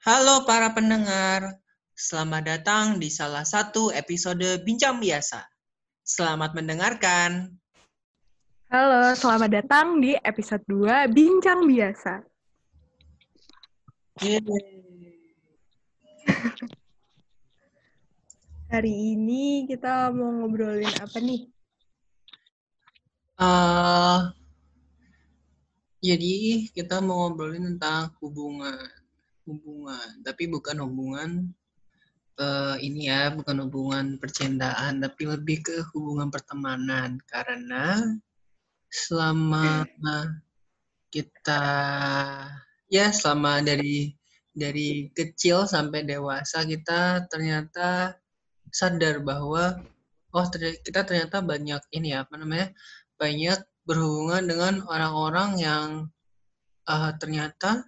Halo para pendengar, selamat datang di salah satu episode Bincang Biasa. Selamat mendengarkan. Halo, selamat datang di episode 2 Bincang Biasa. Hari ini kita mau ngobrolin apa nih? Uh, jadi kita mau ngobrolin tentang hubungan, hubungan, tapi bukan hubungan uh, ini ya, bukan hubungan percintaan, tapi lebih ke hubungan pertemanan. Karena selama kita ya selama dari dari kecil sampai dewasa kita ternyata sadar bahwa oh kita ternyata banyak ini ya apa namanya banyak berhubungan dengan orang-orang yang uh, ternyata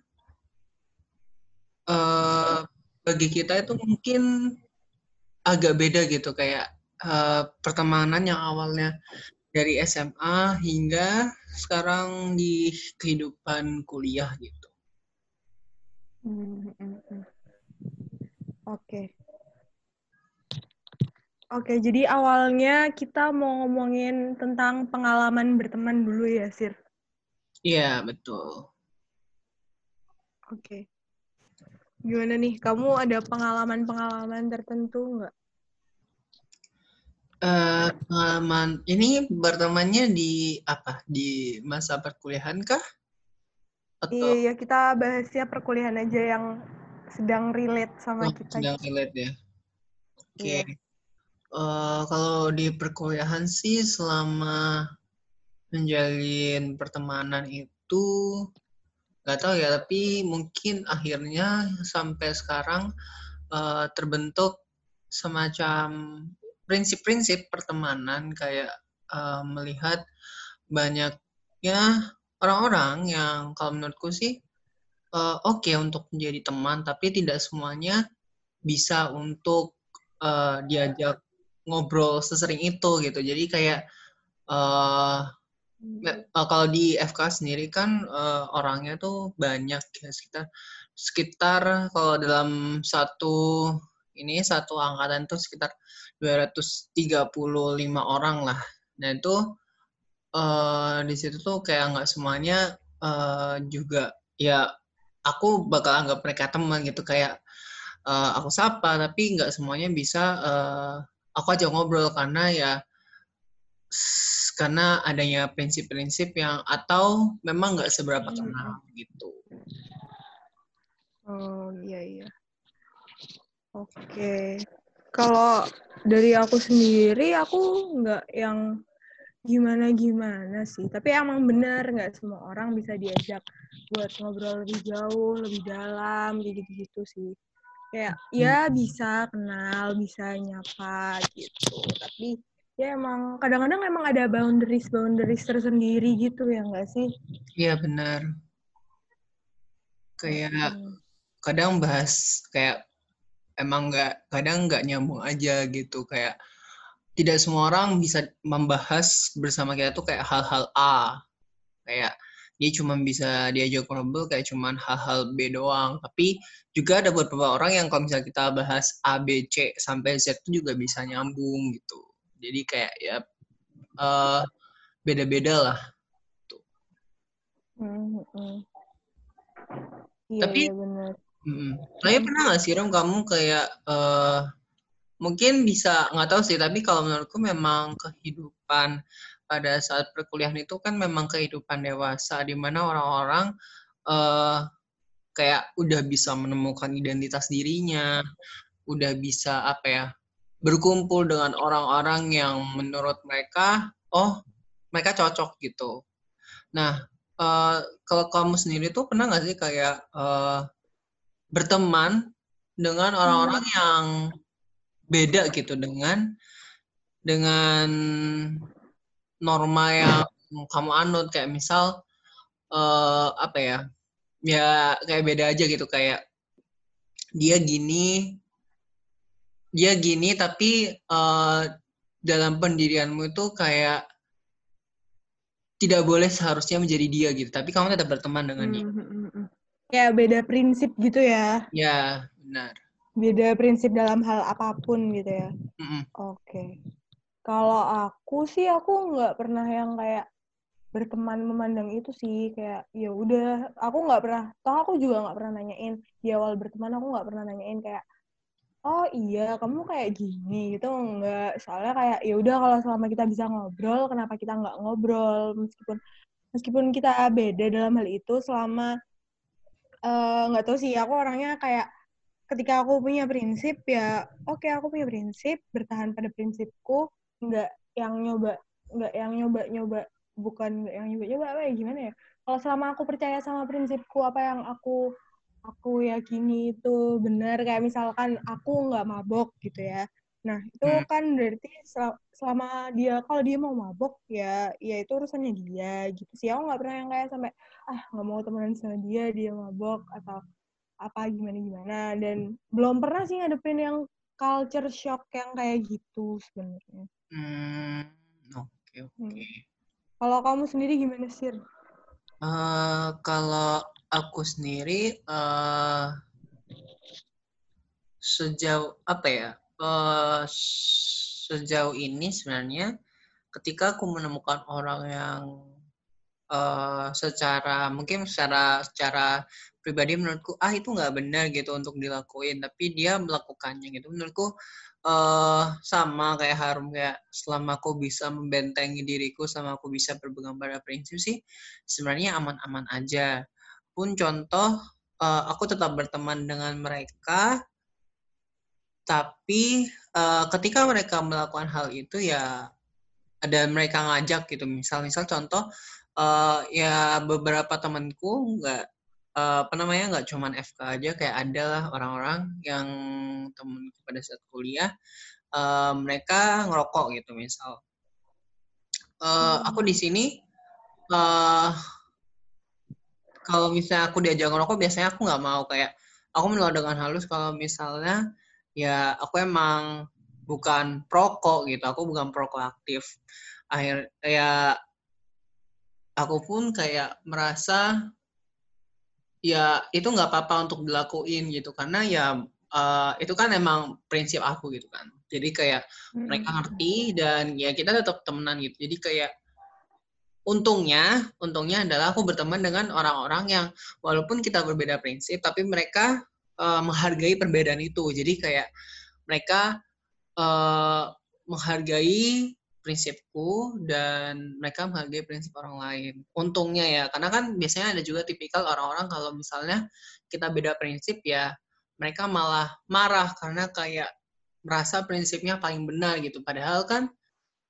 uh, bagi kita itu mungkin agak beda gitu kayak uh, pertemanan yang awalnya dari SMA hingga sekarang di kehidupan kuliah gitu. Hmm, hmm, hmm. Oke. Oke, jadi awalnya kita mau ngomongin tentang pengalaman berteman dulu ya, Sir? Iya, betul. Oke. Gimana nih, kamu ada pengalaman-pengalaman tertentu nggak? Uh, pengalaman ini bertemannya di apa? Di masa perkuliahan kah? Atau... Iya, iya, kita bahasnya perkuliahan aja yang sedang relate sama oh, kita. Sedang relate ya. Oke. Okay. Iya. Uh, kalau di perkuliahan sih selama menjalin pertemanan itu nggak tahu ya, tapi mungkin akhirnya sampai sekarang uh, terbentuk semacam prinsip-prinsip pertemanan kayak uh, melihat banyaknya orang-orang yang kalau menurutku sih uh, oke okay untuk menjadi teman tapi tidak semuanya bisa untuk uh, diajak ngobrol sesering itu gitu. Jadi kayak uh, uh, kalau di FK sendiri kan uh, orangnya tuh banyak ya sekitar sekitar kalau dalam satu ini satu angkatan tuh sekitar 235 orang lah. Nah itu uh, di situ tuh kayak nggak semuanya uh, juga ya aku bakal anggap mereka teman gitu kayak uh, aku sapa tapi nggak semuanya bisa uh, aku aja ngobrol karena ya karena adanya prinsip-prinsip yang atau memang nggak seberapa hmm. kenal gitu. Oh iya iya. Oke. Kalau dari aku sendiri, aku nggak yang gimana-gimana sih. Tapi emang benar nggak semua orang bisa diajak buat ngobrol lebih jauh, lebih dalam, kayak gitu-gitu sih. Kayak ya hmm. bisa kenal, bisa nyapa gitu. Tapi ya emang kadang-kadang emang ada boundaries boundaries tersendiri gitu ya nggak sih? Iya benar. Kayak hmm. kadang bahas kayak emang nggak kadang nggak nyambung aja gitu kayak tidak semua orang bisa membahas bersama kita tuh kayak hal-hal A kayak dia cuma bisa diajak ngobrol kayak cuma hal-hal B doang tapi juga ada beberapa orang yang kalau misalnya kita bahas A B C sampai Z itu juga bisa nyambung gitu jadi kayak ya uh, beda-beda lah tuh. Mm -hmm. Iya, tapi iya benar. Tapi pernah nggak sih Rom kamu kayak uh, mungkin bisa nggak tahu sih tapi kalau menurutku memang kehidupan pada saat perkuliahan itu kan memang kehidupan dewasa di mana orang-orang uh, kayak udah bisa menemukan identitas dirinya, udah bisa apa ya berkumpul dengan orang-orang yang menurut mereka oh mereka cocok gitu. Nah uh, kalau kamu sendiri tuh pernah nggak sih kayak uh, berteman dengan orang-orang hmm. yang beda gitu dengan dengan norma yang kamu anut kayak misal uh, apa ya ya kayak beda aja gitu kayak dia gini dia gini tapi uh, dalam pendirianmu itu kayak tidak boleh seharusnya menjadi dia gitu tapi kamu tetap berteman dengan dia kayak beda prinsip gitu ya? Ya, benar. Beda prinsip dalam hal apa pun gitu ya? Mm -mm. Oke. Okay. Kalau aku sih aku nggak pernah yang kayak berteman memandang itu sih kayak ya udah aku nggak pernah toh aku juga nggak pernah nanyain di awal berteman aku nggak pernah nanyain kayak oh iya kamu kayak gini gitu nggak soalnya kayak ya udah kalau selama kita bisa ngobrol kenapa kita nggak ngobrol? Meskipun meskipun kita beda dalam hal itu selama eh, nggak tahu sih aku orangnya kayak ketika aku punya prinsip ya oke okay, aku punya prinsip bertahan pada prinsipku nggak yang nyoba nggak yang nyoba nyoba bukan yang nyoba-nyoba apa ya gimana ya? Kalau selama aku percaya sama prinsipku apa yang aku aku yakini itu benar kayak misalkan aku nggak mabok gitu ya nah itu hmm. kan berarti selama dia kalau dia mau mabok ya ya itu urusannya dia gitu sih aku nggak pernah yang kayak sampai ah nggak mau temenan sama dia dia mabok atau apa gimana gimana dan belum pernah sih ngadepin yang culture shock yang kayak gitu sebenarnya. Hmm, oke okay, oke. Okay. Hmm. Kalau kamu sendiri gimana sih? Uh, kalau aku sendiri uh, sejauh apa ya? Uh, sejauh ini sebenarnya ketika aku menemukan orang yang uh, secara mungkin secara secara pribadi menurutku ah itu nggak benar gitu untuk dilakuin tapi dia melakukannya gitu menurutku uh, sama kayak Harum kayak selama aku bisa membentengi diriku sama aku bisa berpegang pada prinsip sih sebenarnya aman-aman aja pun contoh uh, aku tetap berteman dengan mereka. Tapi uh, ketika mereka melakukan hal itu ya ada mereka ngajak gitu. Misal misal contoh uh, ya beberapa temanku nggak uh, apa namanya nggak cuman FK aja. Kayak ada lah orang-orang yang temen pada saat kuliah. Uh, mereka ngerokok gitu misal. Uh, aku di sini uh, kalau misalnya aku diajak ngerokok biasanya aku nggak mau. Kayak aku menolak dengan halus kalau misalnya ya aku emang bukan prokok gitu. Aku bukan prokok aktif. Akhir ya aku pun kayak merasa ya itu nggak apa-apa untuk dilakuin gitu. Karena ya uh, itu kan emang prinsip aku gitu kan. Jadi kayak hmm. mereka ngerti dan ya kita tetap temenan gitu. Jadi kayak untungnya untungnya adalah aku berteman dengan orang-orang yang walaupun kita berbeda prinsip tapi mereka uh, menghargai perbedaan itu jadi kayak mereka uh, menghargai prinsipku dan mereka menghargai prinsip orang lain. Untungnya ya, karena kan biasanya ada juga tipikal orang-orang kalau misalnya kita beda prinsip ya mereka malah marah karena kayak merasa prinsipnya paling benar gitu. Padahal kan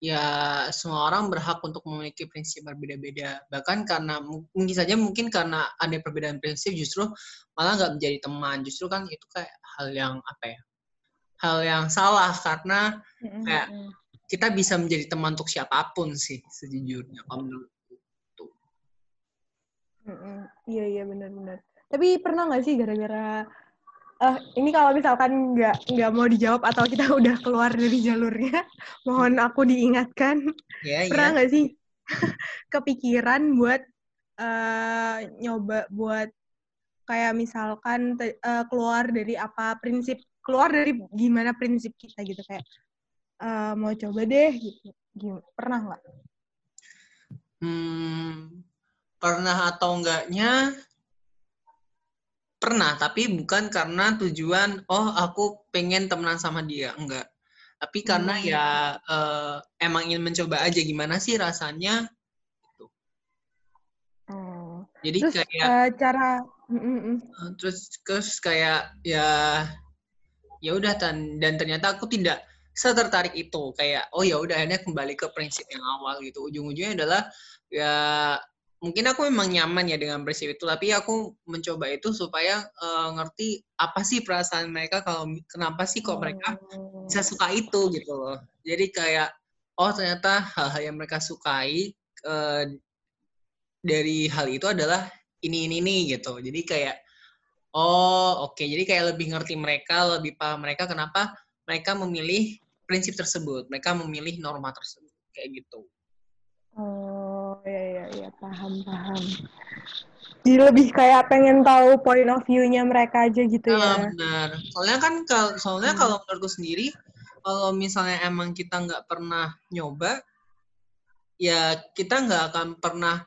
ya semua orang berhak untuk memiliki prinsip berbeda-beda. Bahkan karena mungkin saja mungkin karena ada perbedaan prinsip justru malah nggak menjadi teman. Justru kan itu kayak hal yang apa ya? Hal yang salah karena kayak kita bisa menjadi teman untuk siapa pun sih sejujurnya kalau menurutku tuh. Iya iya benar-benar. Tapi pernah nggak sih gara-gara uh, ini kalau misalkan nggak nggak mau dijawab atau kita udah keluar dari jalurnya, mohon aku diingatkan. Yeah, pernah iya. nggak yeah. sih kepikiran buat uh, nyoba buat kayak misalkan uh, keluar dari apa prinsip keluar dari gimana prinsip kita gitu kayak uh, mau coba deh gitu. Gimana? Pernah nggak? Hmm, pernah atau enggaknya pernah tapi bukan karena tujuan oh aku pengen temenan sama dia enggak tapi karena hmm. ya uh, emang ingin mencoba aja gimana sih rasanya gitu. Oh. Jadi terus, kayak uh, cara mm, terus terus kayak ya ya udah dan dan ternyata aku tidak setertarik itu kayak oh ya udah akhirnya kembali ke prinsip yang awal gitu ujung-ujungnya adalah ya mungkin aku memang nyaman ya dengan prinsip itu tapi aku mencoba itu supaya uh, ngerti apa sih perasaan mereka kalau kenapa sih kok mereka bisa oh. suka itu gitu loh jadi kayak oh ternyata hal-hal yang mereka sukai uh, dari hal itu adalah ini ini ini gitu jadi kayak oh oke okay. jadi kayak lebih ngerti mereka lebih paham mereka kenapa mereka memilih prinsip tersebut, mereka memilih norma tersebut kayak gitu. Oh ya ya ya paham paham. Jadi lebih kayak pengen tahu point of view-nya mereka aja gitu ya. benar. Soalnya kan kalau soalnya Hmm. kalau menurutku sendiri, kalau misalnya emang kita nggak pernah nyoba, ya kita nggak akan pernah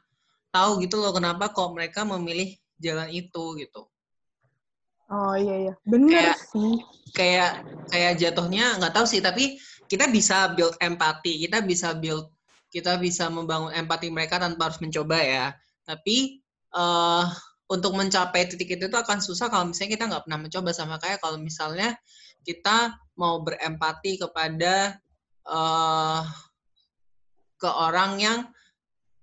tahu gitu loh kenapa kok mereka memilih jalan itu gitu. Oh iya iya. Kayak- sih. Kayak kayak jatuhnya nggak tahu sih, tapi kita bisa build empati, kita bisa build kita bisa membangun empati mereka tanpa harus mencoba ya. Tapi eh untuk mencapai titik itu tuh akan susah kalau misalnya kita nggak pernah mencoba sama kayak kalau misalnya kita mau berempati kepada eh ke orang yang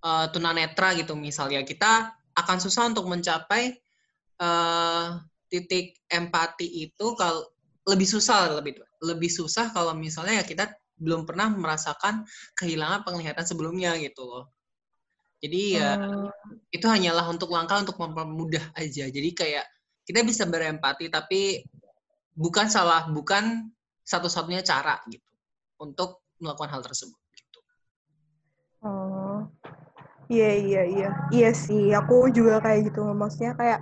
eh, tunanetra gitu misalnya kita akan susah untuk mencapai eh titik empati itu kalau lebih susah lebih lebih susah kalau misalnya ya kita belum pernah merasakan kehilangan penglihatan sebelumnya gitu loh. Jadi ya Hmm, itu hanyalah untuk langkah untuk mempermudah aja. Jadi kayak kita bisa berempati tapi bukan salah, bukan satu-satunya cara gitu untuk melakukan hal tersebut. Gitu. Oh. Iya iya iya. Iya sih, aku juga kayak gitu maksudnya kayak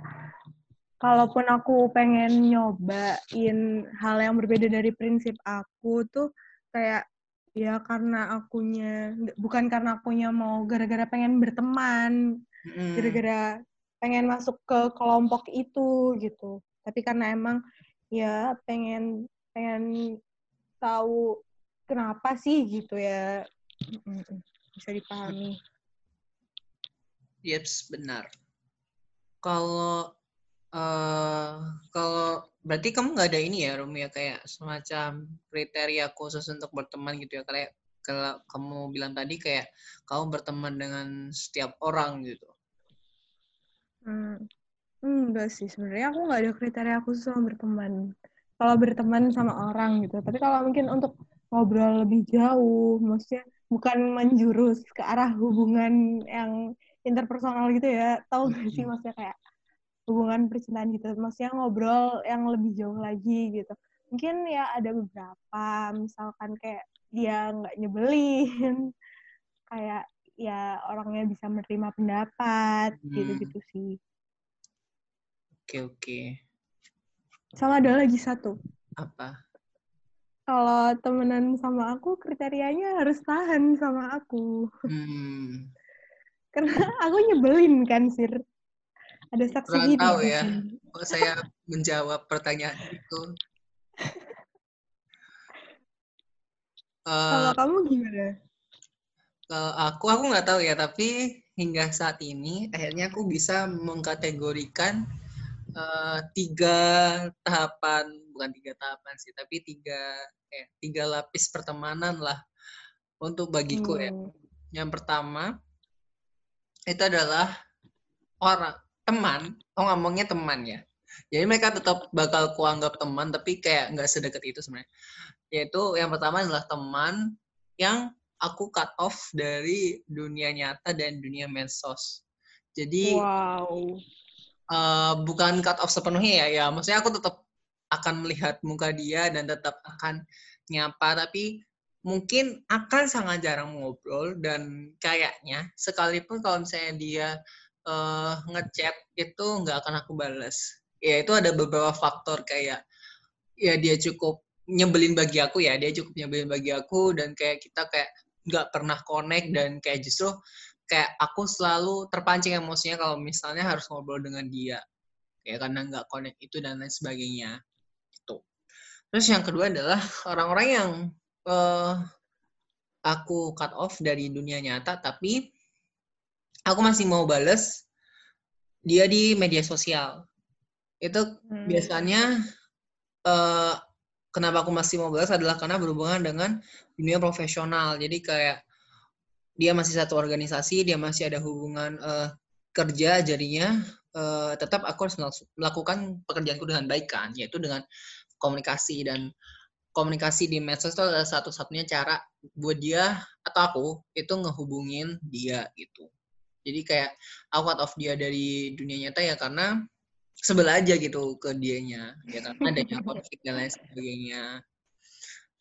kalaupun aku pengen nyobain hal yang berbeda dari prinsip aku tuh kayak ya karena akunya bukan karena akunya mau gara-gara pengen berteman, Mm-mm. gara-gara pengen masuk ke kelompok itu gitu. Tapi karena emang ya pengen pengen tahu kenapa sih gitu ya. Bisa dipahami. Yeps, benar. Kalau berarti kamu nggak ada ini ya, Rumi ya kayak semacam kriteria khusus untuk berteman gitu ya, kayak kalau kamu bilang tadi kayak kamu berteman dengan setiap orang gitu. Hmm. Enggak sih, sebenarnya aku nggak ada kriteria khusus sama berteman. Kalau berteman sama orang gitu. Tapi kalau mungkin untuk ngobrol lebih jauh, maksudnya bukan menjurus ke arah hubungan yang interpersonal gitu ya. Tahu nggak sih Hmm. maksudnya kayak hubungan percintaan gitu. Maksudnya ngobrol yang lebih jauh lagi gitu. Mungkin ya ada beberapa, misalkan kayak dia nggak nyebelin, kayak ya orangnya bisa menerima pendapat, Hmm. gitu-gitu sih. Oke, oke. Sama ada lagi satu. Apa? Kalau temenan sama aku, kriterianya harus tahan sama aku. Hmm. Karena aku nyebelin kan, Sir. Ada saksi Kurang hidup tahu ya. Kok saya menjawab pertanyaan itu? Eh, Kalau kamu gimana? Kalau aku, aku nggak tahu ya, tapi hingga saat ini akhirnya aku bisa mengkategorikan eh, tiga tahapan, bukan tiga tahapan sih, tapi tiga eh, tiga lapis pertemanan lah untuk bagiku ya. Hmm. Yang pertama itu adalah orang teman, oh ngomongnya teman ya. Jadi mereka tetap bakal kuanggap teman, tapi kayak nggak sedekat itu sebenarnya. Yaitu yang pertama adalah teman yang aku cut off dari dunia nyata dan dunia medsos. Jadi Wow. eh, bukan cut off sepenuhnya ya, ya maksudnya aku tetap akan melihat muka dia dan tetap akan nyapa, tapi mungkin akan sangat jarang ngobrol dan kayaknya sekalipun kalau misalnya dia eh, ngechat itu nggak akan aku balas. Ya itu ada beberapa faktor kayak ya dia cukup nyebelin bagi aku ya, dia cukup nyebelin bagi aku dan kayak kita kayak nggak pernah connect dan kayak justru kayak aku selalu terpancing emosinya kalau misalnya harus ngobrol dengan dia. Kayak karena nggak connect itu dan lain sebagainya. Itu terus yang kedua adalah orang-orang yang eh, aku cut off dari dunia nyata tapi aku masih mau bales dia di media sosial itu Hmm. biasanya eh, kenapa aku masih mau balas adalah karena berhubungan dengan dunia profesional. Jadi kayak dia masih satu organisasi, dia masih ada hubungan eh, kerja, jadinya eh, tetap aku harus melaku- melakukan pekerjaanku dengan baik kan, yaitu dengan komunikasi dan komunikasi di medsos itu adalah satu-satunya cara buat dia atau aku itu ngehubungin dia gitu. Jadi kayak aku off dia dari dunia nyata ya karena sebel aja gitu ke dianya ya karena adanya konflik dan lain sebagainya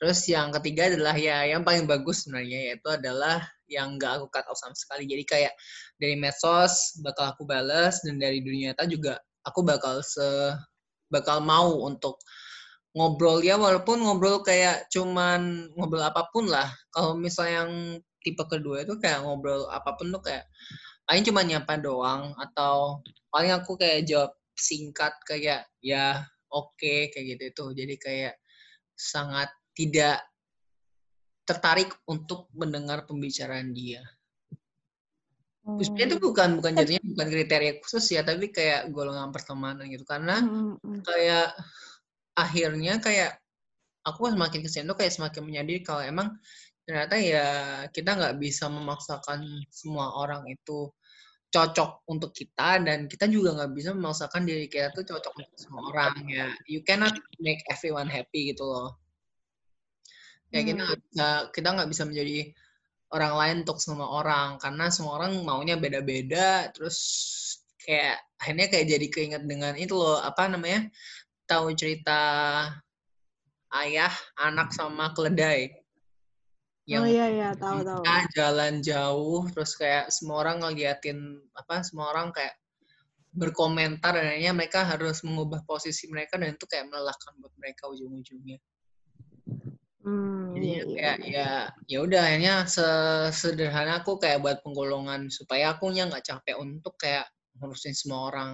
terus yang ketiga adalah ya yang paling bagus sebenarnya yaitu adalah yang nggak aku cut off sama sekali. Jadi kayak dari medsos bakal aku balas dan dari dunia nyata juga aku bakal se bakal mau untuk ngobrol ya walaupun ngobrol kayak cuman ngobrol apa pun lah. Kalau misalnya yang tipe kedua itu kayak ngobrol apa pun tuh kayak paling cuma nyapa doang atau paling aku kayak jawab singkat kayak ya oke okay, kayak gitu itu jadi kayak sangat tidak tertarik untuk mendengar pembicaraan dia. Hmm. itu bukan bukan jadinya bukan kriteria khusus ya tapi kayak golongan pertemanan gitu karena hmm, hmm. kayak akhirnya kayak aku semakin ke sini tuh kayak semakin menyadari kalau emang ternyata ya kita nggak bisa memaksakan semua orang itu cocok untuk kita dan kita juga nggak bisa memaksakan diri kita tuh cocok untuk semua orang ya. You cannot make everyone happy gitu loh. Ya kita nggak bisa kita nggak bisa menjadi orang lain untuk semua orang karena semua orang maunya beda-beda terus kayak akhirnya kayak jadi keinget dengan itu loh apa namanya tahu cerita ayah anak sama keledai yang oh iya iya tahu tahu. jalan jauh terus kayak semua orang ngeliatin apa semua orang kayak berkomentar dan akhirnya mereka harus mengubah posisi mereka dan itu kayak melelahkan buat mereka ujung-ujungnya. Hmm, jadi iya, kayak iya. ya ya udah akhirnya sesederhana aku kayak buat penggolongan supaya aku nya nggak capek untuk kayak ngurusin semua orang.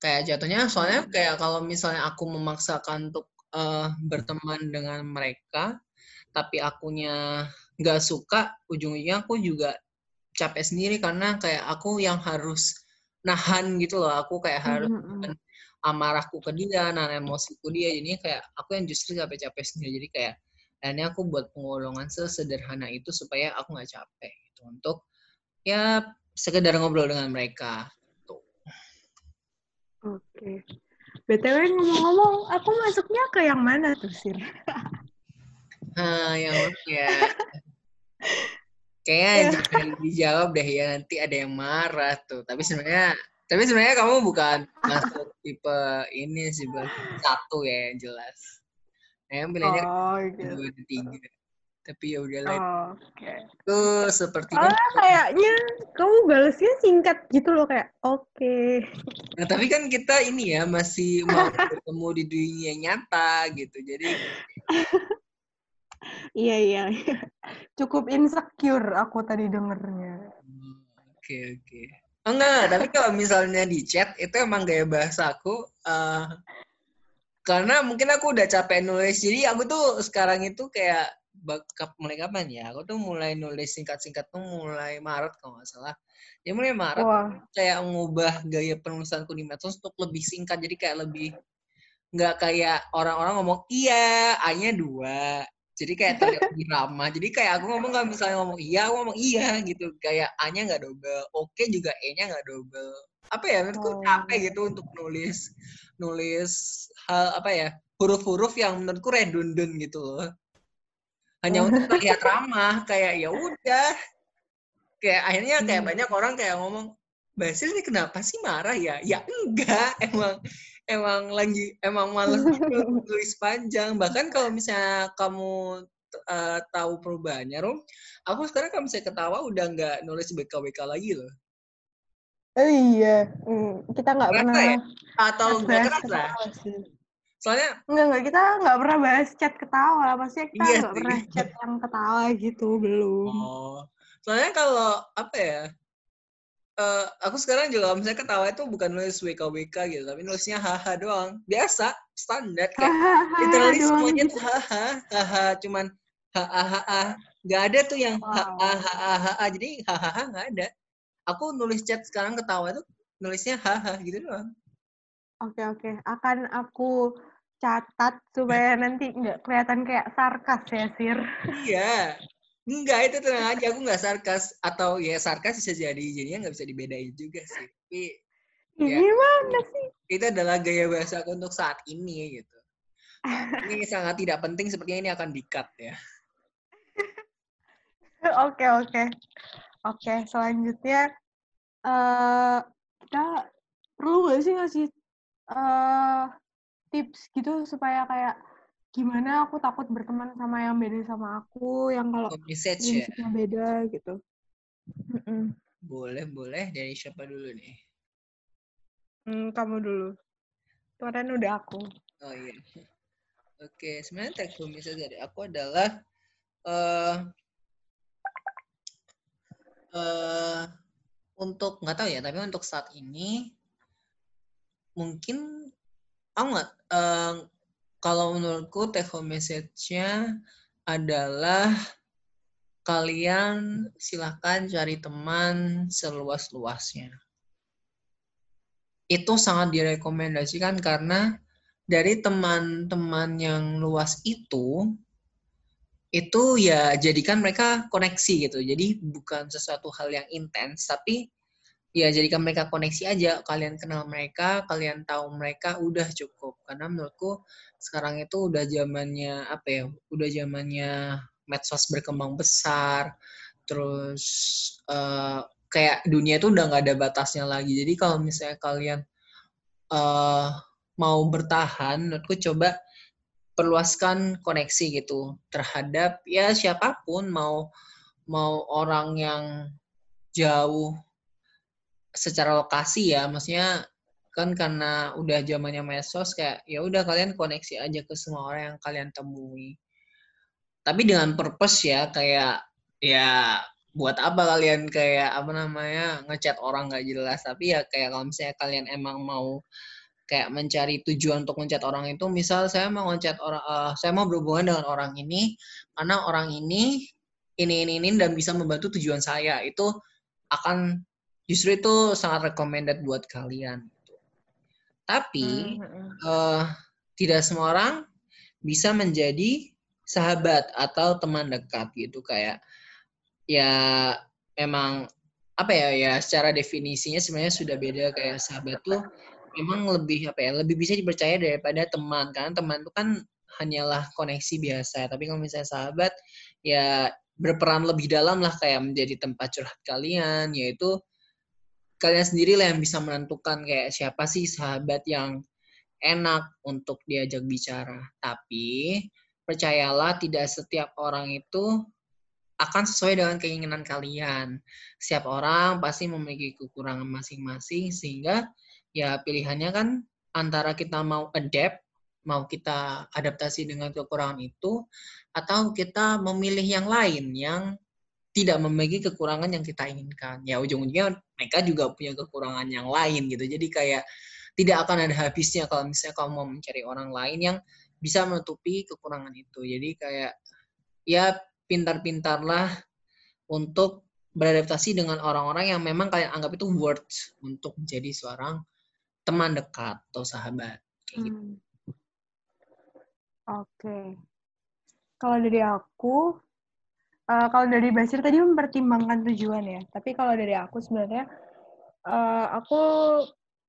Kayak jatuhnya soalnya kayak kalau misalnya aku memaksakan untuk uh, berteman dengan mereka tapi akunya nggak suka ujung-ujungnya aku juga capek sendiri karena kayak aku yang harus nahan gitu loh aku kayak harus mm-hmm. amarahku ke dia nahan emosiku dia jadi kayak aku yang justru capek-capek sendiri jadi kayak ini aku buat pengolongan sesederhana itu supaya aku nggak capek gitu untuk ya sekedar ngobrol dengan mereka tuh. Oke. Okay. BTW ngomong-ngomong, aku masuknya ke yang mana tuh, Sir? Ah, yang ya. Kayaknya ya. jangan dijawab deh ya nanti ada yang marah tuh. Tapi sebenarnya tapi sebenarnya kamu bukan masuk tipe ini sih satu ya yang jelas. Nah, yang bilangnya oh, gitu. dua tiga. Tapi ya udah lah. Oh, Oke. Okay. Tuh sepertinya. Oh, kayaknya kamu balasnya singkat gitu loh kayak oke. Okay. Nah tapi kan kita ini ya masih mau ketemu di dunia nyata gitu. Jadi Iya, iya. Cukup insecure aku tadi dengernya. Oke oke. Enggak, tapi kalau misalnya di chat itu emang gaya bahasa aku uh, karena mungkin aku udah capek nulis. Jadi aku tuh sekarang itu kayak bakap mulai kapan ya? Aku tuh mulai nulis singkat-singkat tuh mulai Maret kalau nggak salah. Ya mulai Maret Wah. kayak mengubah gaya penulisanku di medsos untuk lebih singkat. Jadi kayak lebih nggak kayak orang-orang ngomong iya, a-nya dua, jadi kayak terlihat lebih ramah. Jadi kayak aku ngomong nggak misalnya ngomong iya aku ngomong iya gitu. Kayak a nya nggak double oke okay juga e nya nggak double. Apa ya? Menurutku oh. capek gitu untuk nulis nulis hal apa ya huruf-huruf yang menurutku redundant gitu loh. Hanya untuk terlihat ramah kayak ya udah. Kayak akhirnya kayak hmm. banyak orang kayak ngomong Basil ini kenapa sih marah ya? Ya enggak, emang emang lagi emang males tulis panjang. Bahkan kalau misalnya kamu uh, tahu perubahannya, Rom, aku sekarang kalau misalnya ketawa udah nggak nulis BKWK lagi loh. Oh iya, hmm, kita nggak pernah ya? atau nggak kerasa. Soalnya nggak nggak kita nggak pernah bahas chat ketawa, pasti kita iya nggak pernah chat yang ketawa gitu belum. Oh, soalnya kalau apa ya? Uh, aku sekarang juga misalnya ketawa itu bukan nulis WKWK gitu, tapi nulisnya haha doang. Biasa, standar kayak literally semuanya tuh haha, haha cuman haha haha. Gak ada tuh yang haha haha haha. Jadi haha nggak ada. Aku nulis chat sekarang ketawa itu nulisnya haha gitu doang. Oke oke, akan aku catat supaya nanti nggak kelihatan kayak sarkas ya Sir. Iya, Enggak, itu tenang aja. Aku nggak sarkas. Atau ya sarkas bisa jadi. Jadinya nggak bisa dibedain juga sih. Tapi, ya, Gimana sih? Itu adalah gaya bahasa aku untuk saat ini gitu. Ini sangat tidak penting. Sepertinya ini akan di-cut ya. Oke, oke. Oke, selanjutnya uh, kita perlu nggak sih ngasih uh, tips gitu supaya kayak gimana aku takut berteman sama yang beda sama aku yang kalau message ya? beda gitu Mm-mm. Boleh, boleh. Dari siapa dulu nih? Hmm, kamu dulu. Kemarin udah aku. Oh iya. Oke, sebenarnya take home message dari aku adalah eh eh untuk nggak tahu ya, tapi untuk saat ini mungkin aku nggak eh, kalau menurutku take home message-nya adalah kalian silahkan cari teman seluas-luasnya. Itu sangat direkomendasikan karena dari teman-teman yang luas itu, itu ya jadikan mereka koneksi gitu. Jadi bukan sesuatu hal yang intens, tapi ya jadikan mereka koneksi aja. Kalian kenal mereka, kalian tahu mereka, udah cukup. Karena menurutku sekarang itu udah zamannya apa ya? Udah zamannya medsos berkembang besar, terus uh, kayak dunia itu udah nggak ada batasnya lagi. Jadi kalau misalnya kalian uh, mau bertahan, menurutku coba perluaskan koneksi gitu terhadap ya siapa pun mau mau orang yang jauh secara lokasi ya maksudnya kan karena udah zamannya medsos kayak ya udah kalian koneksi aja ke semua orang yang kalian temui. Tapi dengan purpose ya kayak ya buat apa kalian kayak apa namanya ngechat orang nggak jelas. Tapi ya kayak kalau misalnya kalian emang mau kayak mencari tujuan untuk ngechat orang itu misal saya mau ngechat orang uh, saya mau berhubungan dengan orang ini karena orang ini ini ini ini dan bisa membantu tujuan saya itu akan justru itu sangat recommended buat kalian tapi hmm. uh, tidak semua orang bisa menjadi sahabat atau teman dekat gitu. Kayak ya memang apa ya ya secara definisinya sebenarnya sudah beda. Kayak sahabat tuh memang lebih apa ya lebih bisa dipercaya daripada teman. Karena teman itu kan hanyalah koneksi biasa. Tapi kalau misalnya sahabat ya berperan lebih dalam lah kayak menjadi tempat curhat kalian yaitu kalian sendiri lah yang bisa menentukan kayak siapa sih sahabat yang enak untuk diajak bicara tapi percayalah tidak setiap orang itu akan sesuai dengan keinginan kalian. Setiap orang pasti memiliki kekurangan masing-masing sehingga ya pilihannya kan antara kita mau adapt, mau kita adaptasi dengan kekurangan itu, atau kita memilih yang lain yang tidak memiliki kekurangan yang kita inginkan. Ya ujung-ujungnya mereka juga punya kekurangan yang lain gitu. Jadi kayak tidak akan ada habisnya kalau misalnya kamu mau mencari orang lain yang bisa menutupi kekurangan itu. Jadi kayak ya pintar-pintarlah untuk beradaptasi dengan orang-orang yang memang kalian anggap itu worth untuk menjadi seorang teman dekat atau sahabat. Gitu. Hmm. Oke. Okay. Kalau dari aku, uh, kalau dari Basir tadi mempertimbangkan tujuan ya. Tapi kalau dari aku sebenarnya, uh, aku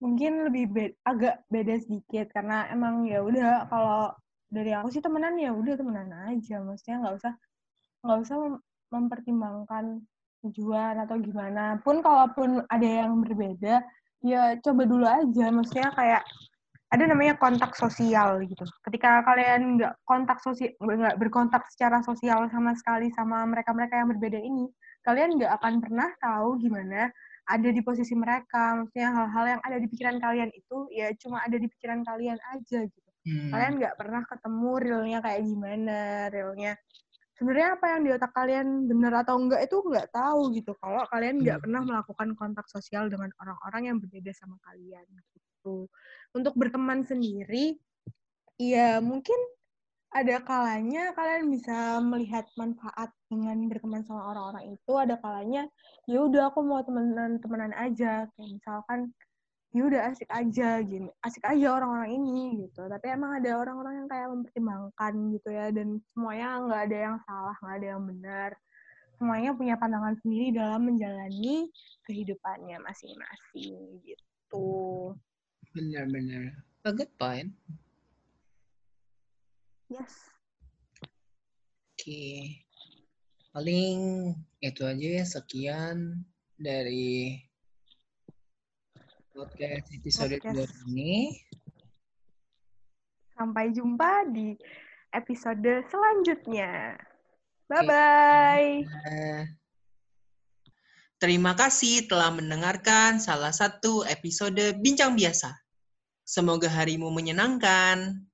mungkin lebih be agak beda sedikit karena emang ya udah kalau dari aku sih temenan ya udah temenan aja. Maksudnya nggak usah nggak usah mempertimbangkan tujuan atau gimana pun kalaupun ada yang berbeda ya coba dulu aja maksudnya kayak ada namanya kontak sosial gitu. Ketika kalian nggak kontak sosial nggak berkontak secara sosial sama sekali sama mereka-mereka yang berbeda ini kalian nggak akan pernah tahu gimana ada di posisi mereka. Maksudnya hal-hal yang ada di pikiran kalian itu ya cuma ada di pikiran kalian aja gitu. Hmm. kalian nggak pernah ketemu realnya kayak gimana realnya. Sebenarnya apa yang di otak kalian benar atau enggak itu nggak tahu gitu. Kalau kalian nggak hmm. pernah melakukan kontak sosial dengan orang-orang yang berbeda sama kalian gitu untuk berteman sendiri ya mungkin ada kalanya kalian bisa melihat manfaat dengan berteman sama orang-orang itu. Ada kalanya ya udah aku mau temenan temenan aja. Kayak misalkan ya udah asik aja gini asik aja orang-orang ini gitu. Tapi emang ada orang-orang yang kayak mempertimbangkan gitu ya dan semuanya nggak ada yang salah nggak ada yang benar. Semuanya punya pandangan sendiri dalam menjalani kehidupannya masing-masing gitu benar-benar a good point yes oke okay. paling itu aja ya sekian dari podcast episode podcast. ini. Sampai jumpa di episode selanjutnya. Bye-bye. Terima kasih telah mendengarkan salah satu episode Bincang Biasa. Semoga harimu menyenangkan.